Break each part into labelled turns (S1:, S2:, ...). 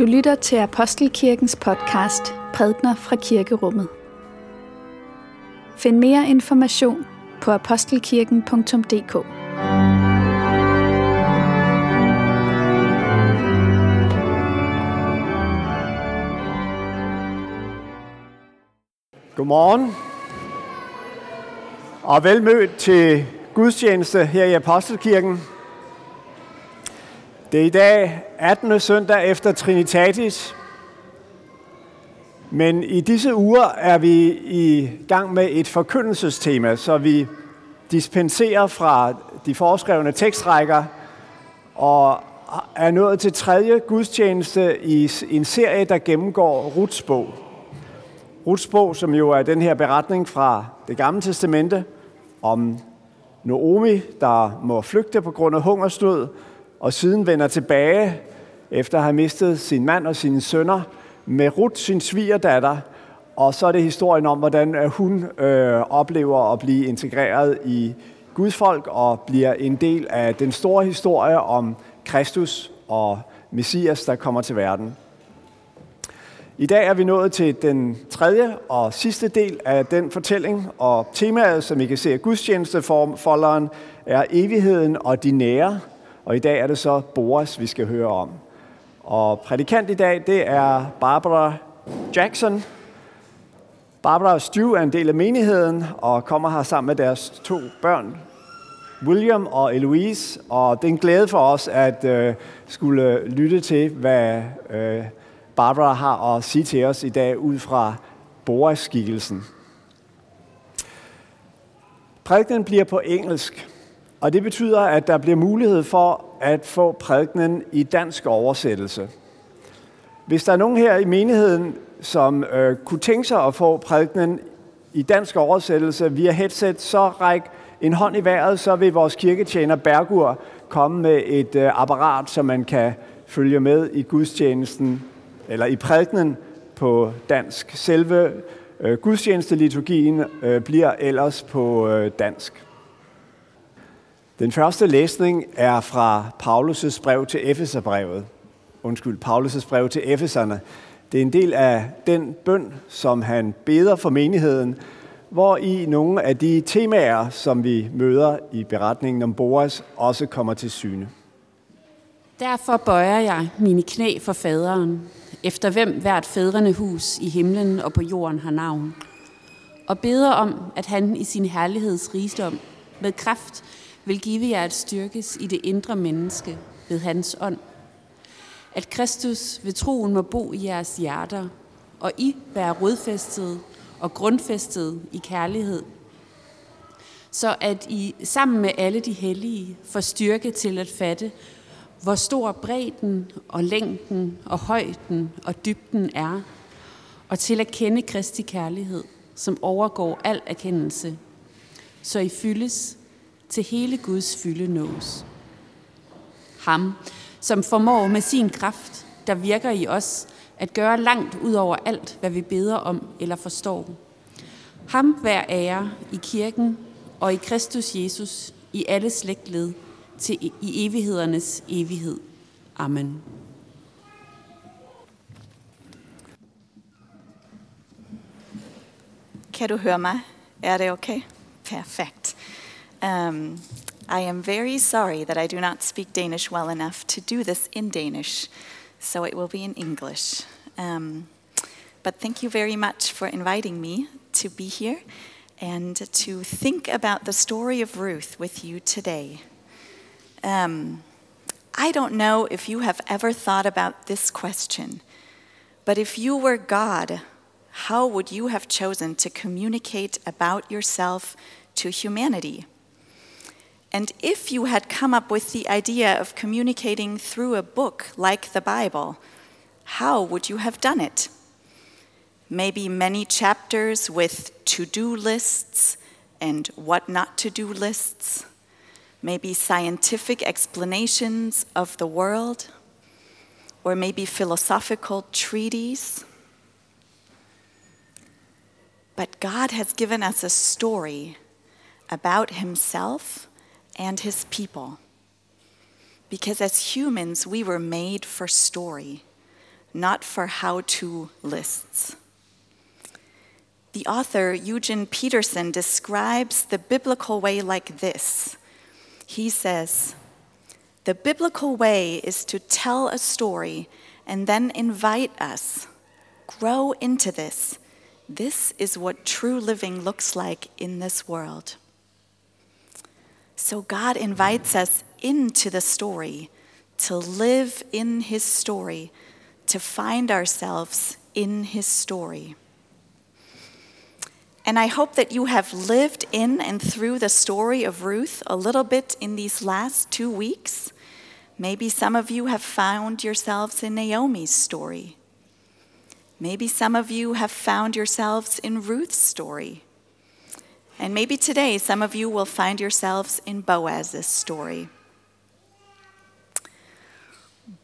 S1: Du lytter til Apostelkirkens podcast Prædner fra Kirkerummet. Find mere information på apostelkirken.dk.
S2: Godmorgen og velmødt til gudstjeneste her i Apostelkirken. Det er i dag 18. søndag efter Trinitatis, men i disse uger er vi i gang med et forkyndelsestema, så vi dispenserer fra de foreskrevne tekstrækker og er nået til tredje gudstjeneste i en serie, der gennemgår Ruts bog. Ruts bog, som jo er den her beretning fra det gamle testamente om Noomi, der må flygte på grund af hungersnød, og siden vender tilbage efter at have mistet sin mand og sine sønner med Ruth, sin svigerdatter, og så er det historien om, hvordan øh, hun øh, oplever at blive integreret i Guds folk og bliver en del af den store historie om Kristus og Messias, der kommer til verden. I dag er vi nået til den tredje og sidste del af den fortælling, og temaet, som I kan se af gudstjenestefolderen, er evigheden og de nære. Og i dag er det så Boris, vi skal høre om. Og prædikant i dag, det er Barbara Jackson. Barbara og Stu er en del af menigheden og kommer her sammen med deres to børn, William og Eloise. Og det er en glæde for os at øh, skulle lytte til, hvad øh, Barbara har at sige til os i dag ud fra Boris-skikkelsen. Prædikenen bliver på engelsk, og det betyder, at der bliver mulighed for at få prædikenen i dansk oversættelse. Hvis der er nogen her i menigheden, som øh, kunne tænke sig at få prædikenen i dansk oversættelse via headset, så ræk en hånd i vejret, så vil vores kirketjener Bergur komme med et øh, apparat, så man kan følge med i gudstjenesten, eller i prædikenen på dansk. Selve øh, gudstjenesteliturgien øh, bliver ellers på øh, dansk. Den første læsning er fra Paulus' brev til Efeserbrevet. Undskyld, Paulus' brev til Efeserne. Det er en del af den bøn, som han beder for menigheden, hvor i nogle af de temaer, som vi møder i beretningen om Boas, også kommer til syne.
S3: Derfor bøjer jeg mine knæ for faderen, efter hvem hvert fædrene hus i himlen og på jorden har navn, og beder om, at han i sin herligheds rigdom med kraft vil give jer at styrkes i det indre menneske ved hans ånd. At Kristus ved troen må bo i jeres hjerter, og I være rodfæstet og grundfæstet i kærlighed, så at I sammen med alle de hellige får styrke til at fatte, hvor stor bredden og længden og højden og dybden er, og til at kende Kristi kærlighed, som overgår al erkendelse, så I fyldes til hele Guds fylde nås. Ham, som formår med sin kraft, der virker i os, at gøre langt ud over alt, hvad vi beder om eller forstår. Ham vær ære i kirken og i Kristus Jesus i alle slægtled til i evighedernes evighed. Amen.
S4: Kan du høre mig? Er det okay? Perfekt. Um, I am very sorry that I do not speak Danish well enough to do this in Danish, so it will be in English. Um, but thank you very much for inviting me to be here and to think about the story of Ruth with you today. Um, I don't know if you have ever thought about this question, but if you were God, how would you have chosen to communicate about yourself to humanity? And if you had come up with the idea of communicating through a book like the Bible, how would you have done it? Maybe many chapters with to do lists and what not to do lists. Maybe scientific explanations of the world, or maybe philosophical treaties. But God has given us a story about Himself and his people. Because as humans, we were made for story. not for how to lists. The author, Eugene Peterson, describes the biblical way like this. He says, The biblical way is to tell a story and then invite us, grow into this. This is what true living looks like in this world. So God invites us into the story, to live in His story, to find ourselves in His story. And I hope that you have lived in and through the story of Ruth a little bit in these last two weeks. Maybe some of you have found yourselves in Naomi's story. Maybe some of you have found yourselves in Ruth's story. And maybe today some of you will find yourselves in Boaz's story.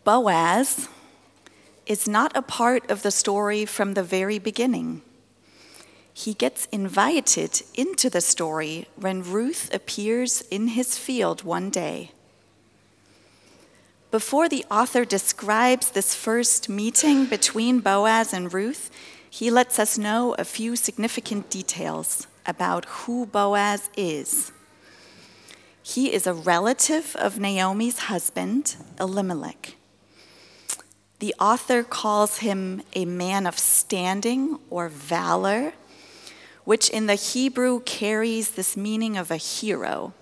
S4: Boaz is not a part of the story from the very beginning he gets invited into the story when Ruth appears in his field one day. Before the author describes this first meeting between Boaz and Ruth, he lets us know a few significant details about who Boaz is. He is a relative of Naomi's husband, Elimelech. The author calls him a man of standing or valor which in the Hebrew carries this meaning of a hero.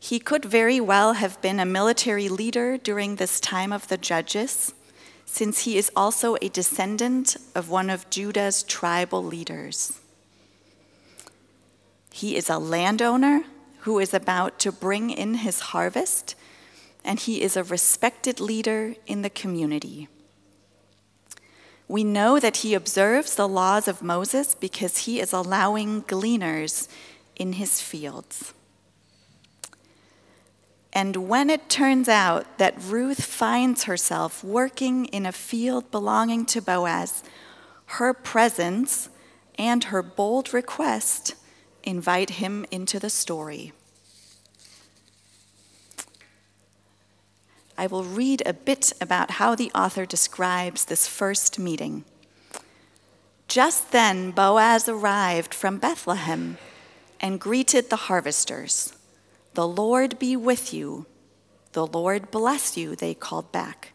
S4: He could very well have been a military leader during this time of the judges, since he is also a descendant of one of Judah's tribal leaders. He is a landowner who is about to bring in his harvest, and he is a respected leader in the community. We know that he observes the laws of Moses because he is allowing gleaners in his fields. And when it turns out that Ruth finds herself working in a field belonging to Boaz, her presence and her bold request invite him into the story. I will read a bit about how the author describes this first meeting. Just then, Boaz arrived from Bethlehem and greeted the harvesters. The Lord be with you. The Lord bless you, they called back.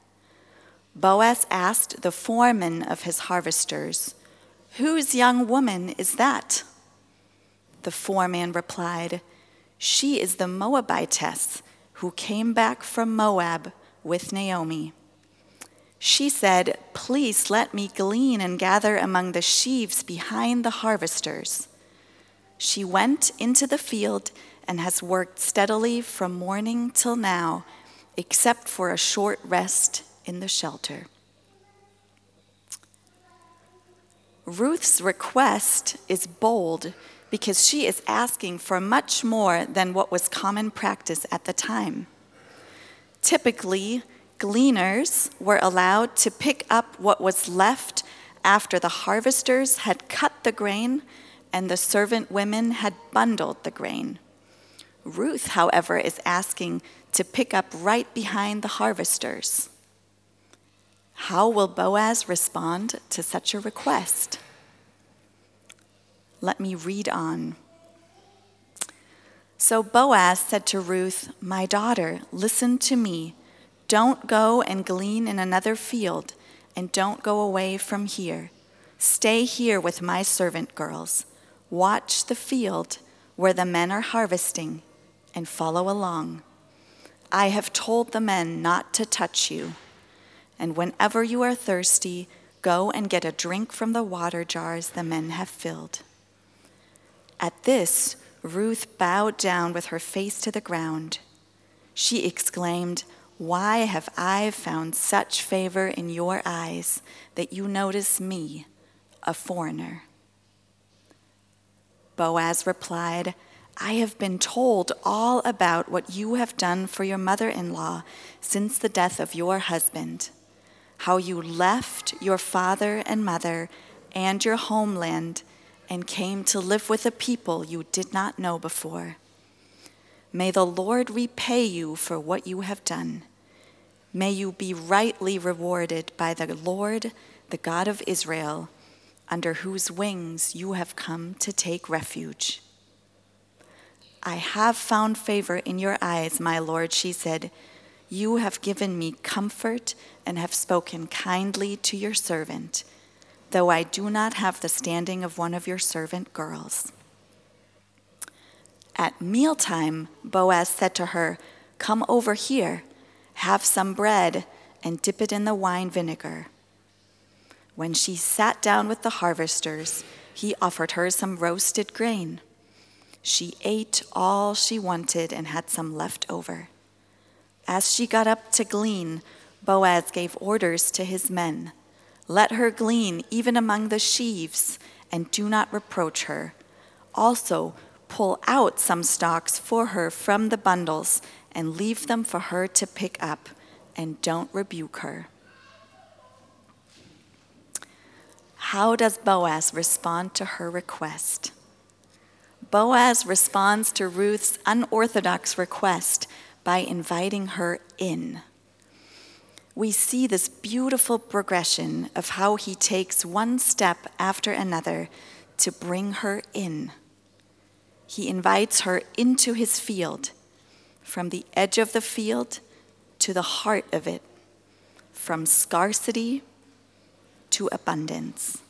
S4: Boaz asked the foreman of his harvesters, Whose young woman is that? The foreman replied, She is the Moabitess who came back from Moab with Naomi. She said, Please let me glean and gather among the sheaves behind the harvesters. She went into the field and has worked steadily from morning till now, except for a short rest in the shelter. Ruth's request is bold because she is asking for much more than what was common practice at the time. Typically, gleaners were allowed to pick up what was left after the harvesters had cut the grain and the servant women had bundled the grain. Ruth, however, is asking to pick up right behind the harvesters. How will Boaz respond to such a request? Let me read on. So Boaz said to Ruth, My daughter, listen to me. Don't go and glean in another field, and don't go away from here. Stay here with my servant girls. Watch the field where the men are harvesting, and follow along. I have told the men not to touch you. And whenever you are thirsty, go and get a drink from the water jars the men have filled. At this, Ruth bowed down with her face to the ground. She exclaimed, Why have I found such favor in your eyes that you notice me, a foreigner? Boaz replied, I have been told all about what you have done for your mother in law since the death of your husband, how you left your father and mother and your homeland and came to live with a people you did not know before. May the Lord repay you for what you have done. May you be rightly rewarded by the Lord, the God of Israel, under whose wings you have come to take refuge. I have found favor in your eyes, my Lord, she said. You have given me comfort and have spoken kindly to your servant, though I do not have the standing of one of your servant girls. At mealtime, Boaz said to her, Come over here, have some bread, and dip it in the wine vinegar. When she sat down with the harvesters, he offered her some roasted grain. She ate all she wanted and had some left over. As she got up to glean, Boaz gave orders to his men Let her glean even among the sheaves, and do not reproach her. Also, pull out some stalks for her from the bundles and leave them for her to pick up, and don't rebuke her. How does Boaz respond to her request? Boaz responds to Ruth's unorthodox request by inviting her in. We see this beautiful progression of how he takes one step after another to bring her in. He invites her into his field, from the edge of the field to the heart of it, from scarcity to abundance,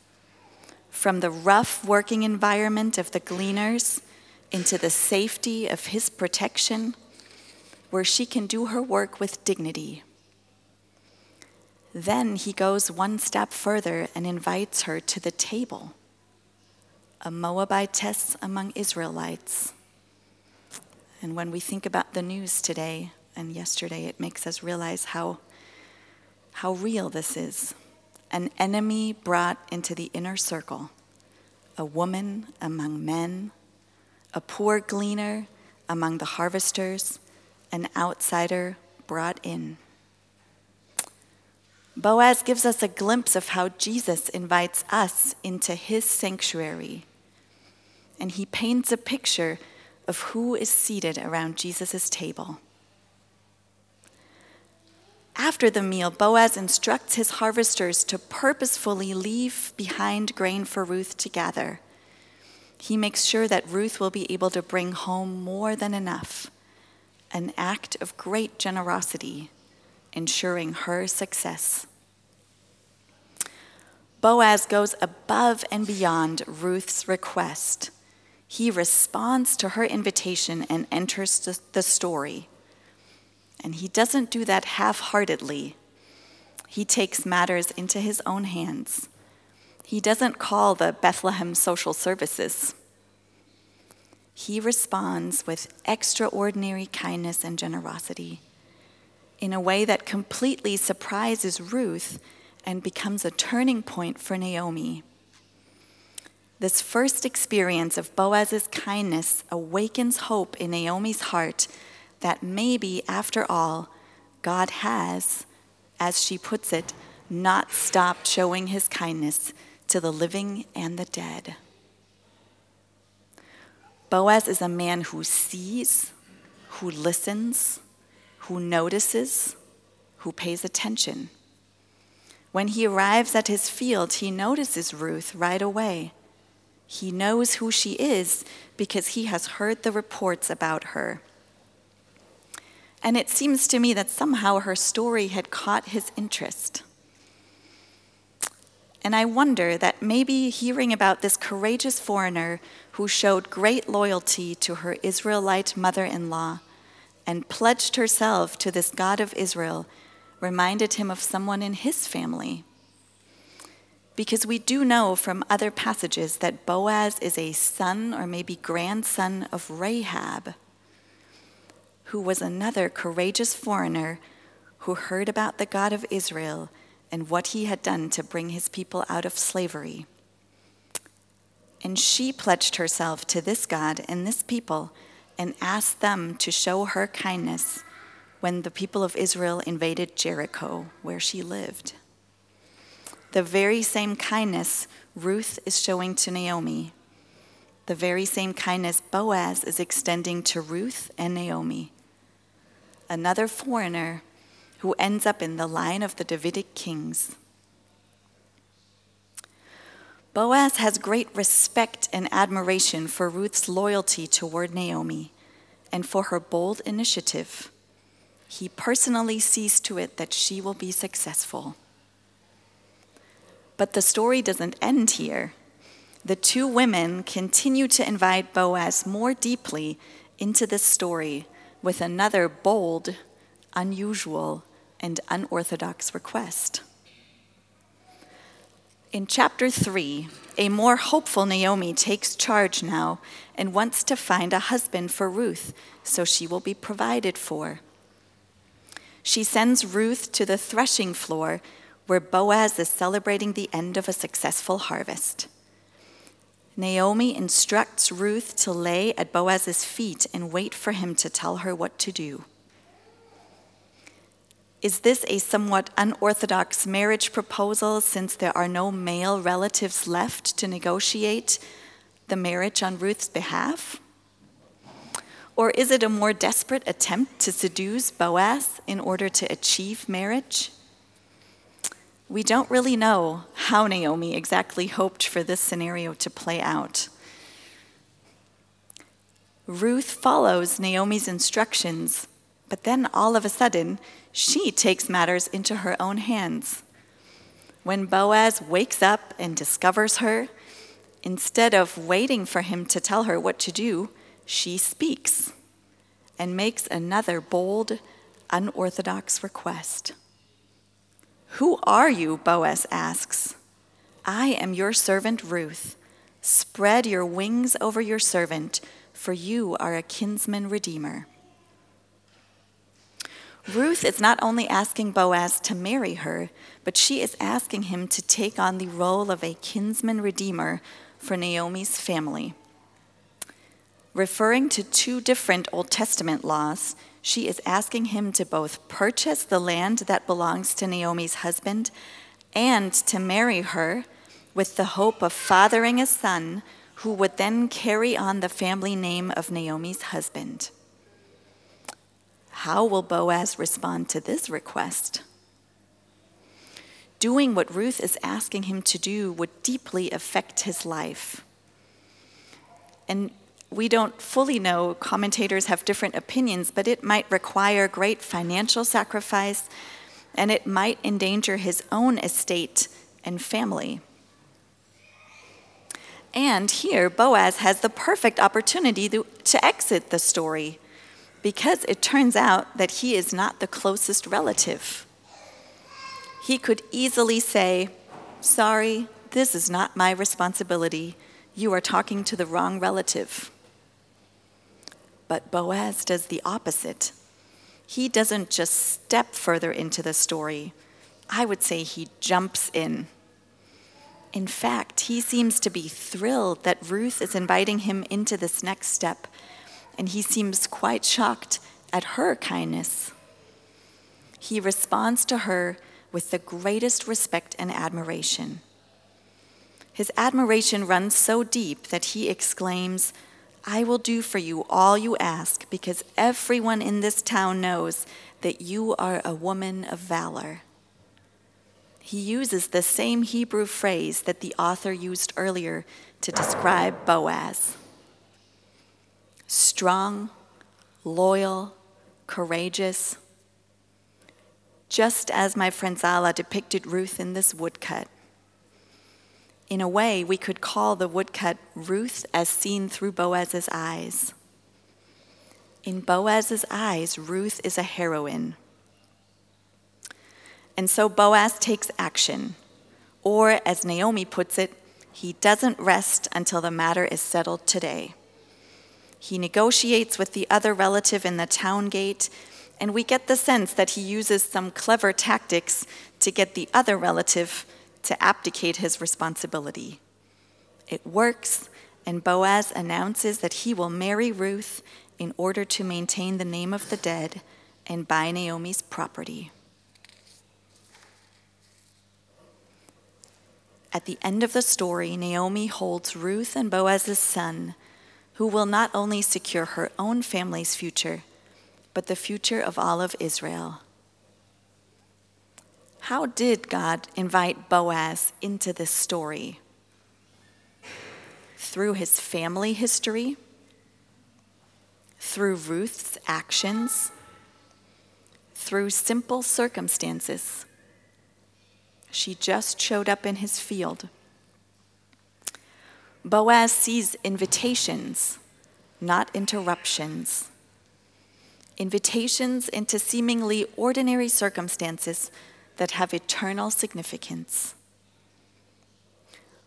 S4: from the rough working environment of the gleaners into the safety of his protection where she can do her work with dignity. Then he goes one step further and invites her to the table, a Moabitess among Israelites. And when we think about the news today and yesterday, it makes us realize how, how real this is. An enemy brought into the inner circle, a woman among men, a poor gleaner among the harvesters an outsider brought in. Boaz gives us a glimpse of how Jesus invites us into his sanctuary. And he paints a picture of who is seated around Jesus' table. After the meal, Boaz instructs his harvesters to purposefully leave behind grain for Ruth to gather. He makes sure that Ruth will be able to bring home more than enough an act of great generosity, ensuring her success. Boaz goes above and beyond Ruth's request. He responds to her invitation and enters the story. And he doesn't do that half heartedly. He takes matters into his own hands. He doesn't call the Bethlehem Social Services he responds with extraordinary kindness and generosity in a way that completely surprises Ruth and becomes a turning point for Naomi. This first experience of Boaz's kindness awakens hope in Naomi's heart that maybe, after all, God has, as she puts it, not stopped showing his kindness to the living and the dead. Boaz is a man who sees, who listens, who notices, who pays attention. When he arrives at his field, he notices Ruth right away. He knows who she is because he has heard the reports about her. And it seems to me that somehow her story had caught his interest. And I wonder that maybe hearing about this courageous foreigner who showed great loyalty to her Israelite mother in law and pledged herself to this God of Israel reminded him of someone in his family. Because we do know from other passages that Boaz is a son or maybe grandson of Rahab, who was another courageous foreigner who heard about the God of Israel and what he had done to bring his people out of slavery. And she pledged herself to this God and this people and asked them to show her kindness when the people of Israel invaded Jericho, where she lived. The very same kindness Ruth is showing to Naomi, the very same kindness Boaz is extending to Ruth and Naomi. Another foreigner who ends up in the line of the Davidic kings. Boaz has great respect and admiration for Ruth's loyalty toward Naomi and for her bold initiative. He personally sees to it that she will be successful. But the story doesn't end here. The two women continue to invite Boaz more deeply into this story with another bold, unusual, and unorthodox request. In chapter 3, a more hopeful Naomi takes charge now and wants to find a husband for Ruth so she will be provided for. She sends Ruth to the threshing floor where Boaz is celebrating the end of a successful harvest. Naomi instructs Ruth to lay at Boaz's feet and wait for him to tell her what to do. Is this a somewhat unorthodox marriage proposal since there are no male relatives left to negotiate the marriage on Ruth's behalf? Or is it a more desperate attempt to seduce Boaz in order to achieve marriage? We don't really know how Naomi exactly hoped for this scenario to play out. Ruth follows Naomi's instructions, but then all of a sudden, she takes matters into her own hands. When Boaz wakes up and discovers her, instead of waiting for him to tell her what to do, she speaks and makes another bold, unorthodox request. Who are you? Boaz asks. I am your servant Ruth. Spread your wings over your servant, for you are a kinsman redeemer. Ruth is not only asking Boaz to marry her, but she is asking him to take on the role of a kinsman redeemer for Naomi's family. Referring to two different Old Testament laws, she is asking him to both purchase the land that belongs to Naomi's husband and to marry her with the hope of fathering a son who would then carry on the family name of Naomi's husband. How will Boaz respond to this request? Doing what Ruth is asking him to do would deeply affect his life. And we don't fully know, commentators have different opinions, but it might require great financial sacrifice and it might endanger his own estate and family. And here, Boaz has the perfect opportunity to, exit the story because it turns out that he is not the closest relative. He could easily say, Sorry, this is not my responsibility. You are talking to the wrong relative. But Boaz does the opposite. He doesn't just step further into the story, I would say he jumps in. In fact, he seems to be thrilled that Ruth is inviting him into this next step and he seems quite shocked at her kindness. He responds to her with the greatest respect and admiration. His admiration runs so deep that he exclaims, I will do for you all you ask, because everyone in this town knows that you are a woman of valor. He uses the same Hebrew phrase that the author used earlier to describe Boaz strong, loyal, courageous, just as my friend Zala depicted Ruth in this woodcut. In a way, we could call the woodcut Ruth as seen through Boaz's eyes. In Boaz's eyes, Ruth is a heroine. And so Boaz takes action, or as Naomi puts it, he doesn't rest until the matter is settled today. He negotiates with the other relative in the town gate, and we get the sense that he uses some clever tactics to get the other relative to abdicate his responsibility. It works, and Boaz announces that he will marry Ruth in order to maintain the name of the dead and buy Naomi's property. At the end of the story, Naomi holds Ruth and Boaz's son who will not only secure her own family's future, but the future of all of Israel. how did God invite Boaz into this story? Through his family history, through Ruth's actions, through simple circumstances. She just showed up in his field. Boaz sees invitations, not interruptions. Invitations into seemingly ordinary circumstances that have eternal significance.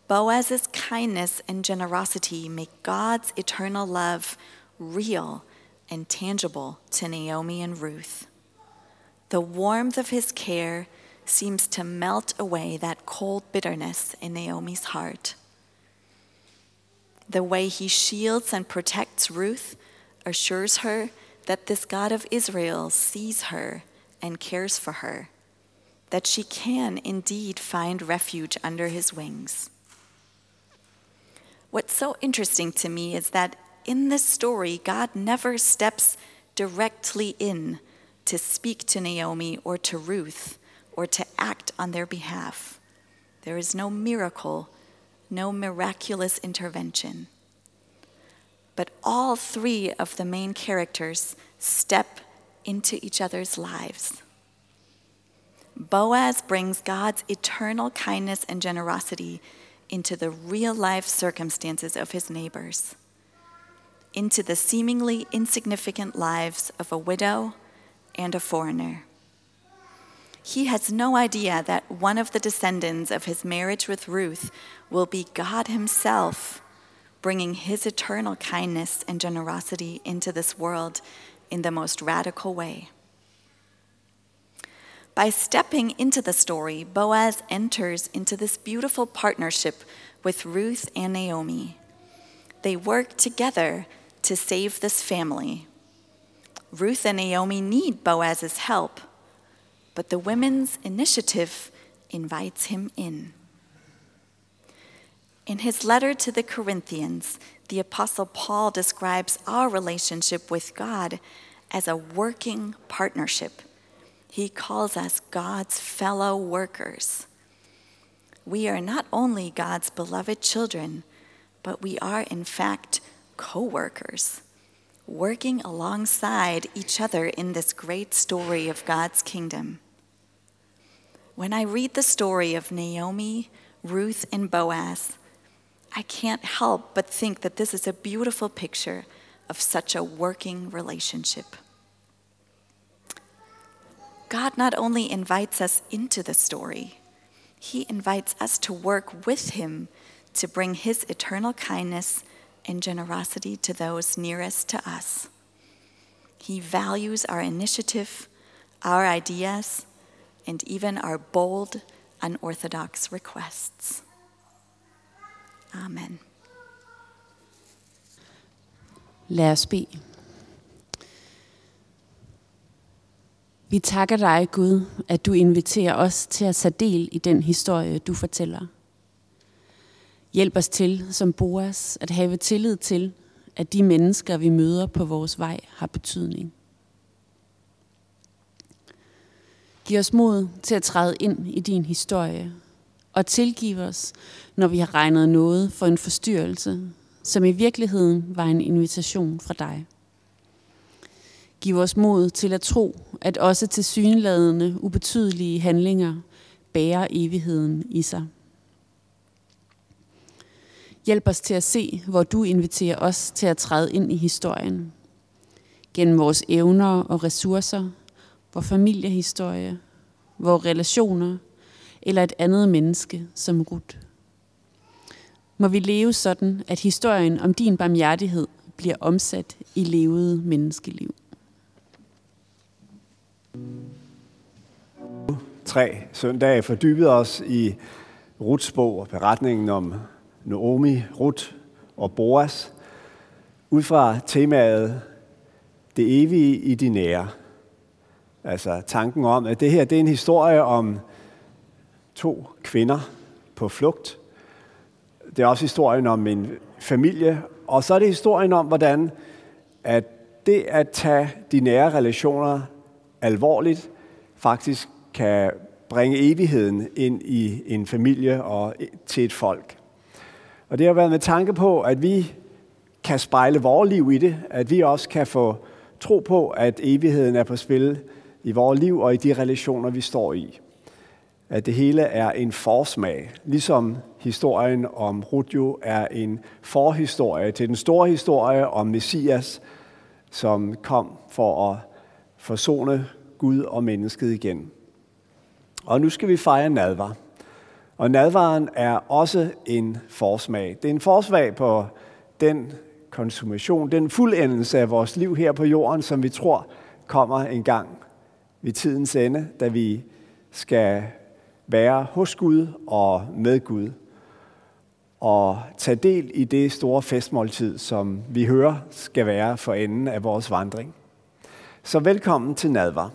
S4: Boaz's kindness and generosity make God's eternal love real and tangible to Naomi and Ruth. The warmth of his care seems to melt away that cold bitterness in Naomi's heart. The way he shields and protects Ruth assures her that this God of Israel sees her and cares for her, that she can indeed find refuge under his wings. What's so interesting to me is that in this story, God never steps directly in to speak to Naomi or to Ruth or to act on their behalf. There is no miracle, no miraculous intervention. But all three of the main characters step into each other's lives. Boaz brings God's eternal kindness and generosity into the real life circumstances of his neighbors, into the seemingly insignificant lives of a widow and a foreigner. He has no idea that one of the descendants of his marriage with Ruth will be God Himself, bringing His eternal kindness and generosity into this world in the most radical way. By stepping into the story, Boaz enters into this beautiful partnership with Ruth and Naomi. They work together to save this family. Ruth and Naomi need Boaz's help but the women's initiative invites him in. In his letter to the Corinthians, the Apostle Paul describes our relationship with God as a working partnership. He calls us God's fellow workers. We are not only God's beloved children, but we are, in fact, co workers working alongside each other in this great story of God's kingdom. When I read the story of Naomi, Ruth, and Boaz, I can't help but think that this is a beautiful picture of such a working relationship. God not only invites us into the story, He invites us to work with Him to bring His eternal kindness and generosity to those nearest to us. He values our initiative, our ideas, and even our bold, unorthodox requests. Amen.
S3: Lad os bede. Vi takker dig, Gud, at du inviterer os til at tage del i den historie, du fortæller. Hjælp os til, som Boas, at have tillid til, at de mennesker, vi møder på vores vej, har betydning. Giv os mod til at træde ind i din historie, og tilgiv os, når vi har regnet noget for en forstyrrelse, som i virkeligheden var en invitation fra dig. Giv os mod til at tro, at også til syneladende ubetydelige handlinger bærer evigheden i sig. Hjælp os til at se, hvor du inviterer os til at træde ind i historien. Gennem vores evner og ressourcer, vores familiehistorie, vores relationer eller et andet menneske som Ruth. Må vi leve sådan, at historien om din barmhjertighed bliver omsat i levet menneskeliv.
S2: 3 søndage fordybede os i Ruths bog og beretningen om Naomi, Ruth og Boas, ud fra temaet Det evige i de nære. Altså tanken om, at det her det er en historie om to kvinder på flugt. Det er også historien om en familie, og så er det historien om, hvordan at det at tage de nære relationer alvorligt faktisk kan bringe evigheden ind i en familie og til et folk. Og det har været med tanke på, at vi kan spejle vores liv i det, at vi også kan få tro på, at evigheden er på spil i vores liv og i de relationer, vi står i. At det hele er en forsmag, ligesom historien om Rudjo er en forhistorie til den store historie om Messias, som kom for at forsone Gud og mennesket igen. Og nu skal vi fejre nadvar. Og nadvaren er også en forsmag. Det er en forsmag på den konsumation, den fuldendelse af vores liv her på jorden, som vi tror kommer en gang ved tidens ende, da vi skal være hos Gud og med Gud. Og tage del i det store festmåltid, som vi hører skal være for enden af vores vandring. Så velkommen til nadvar.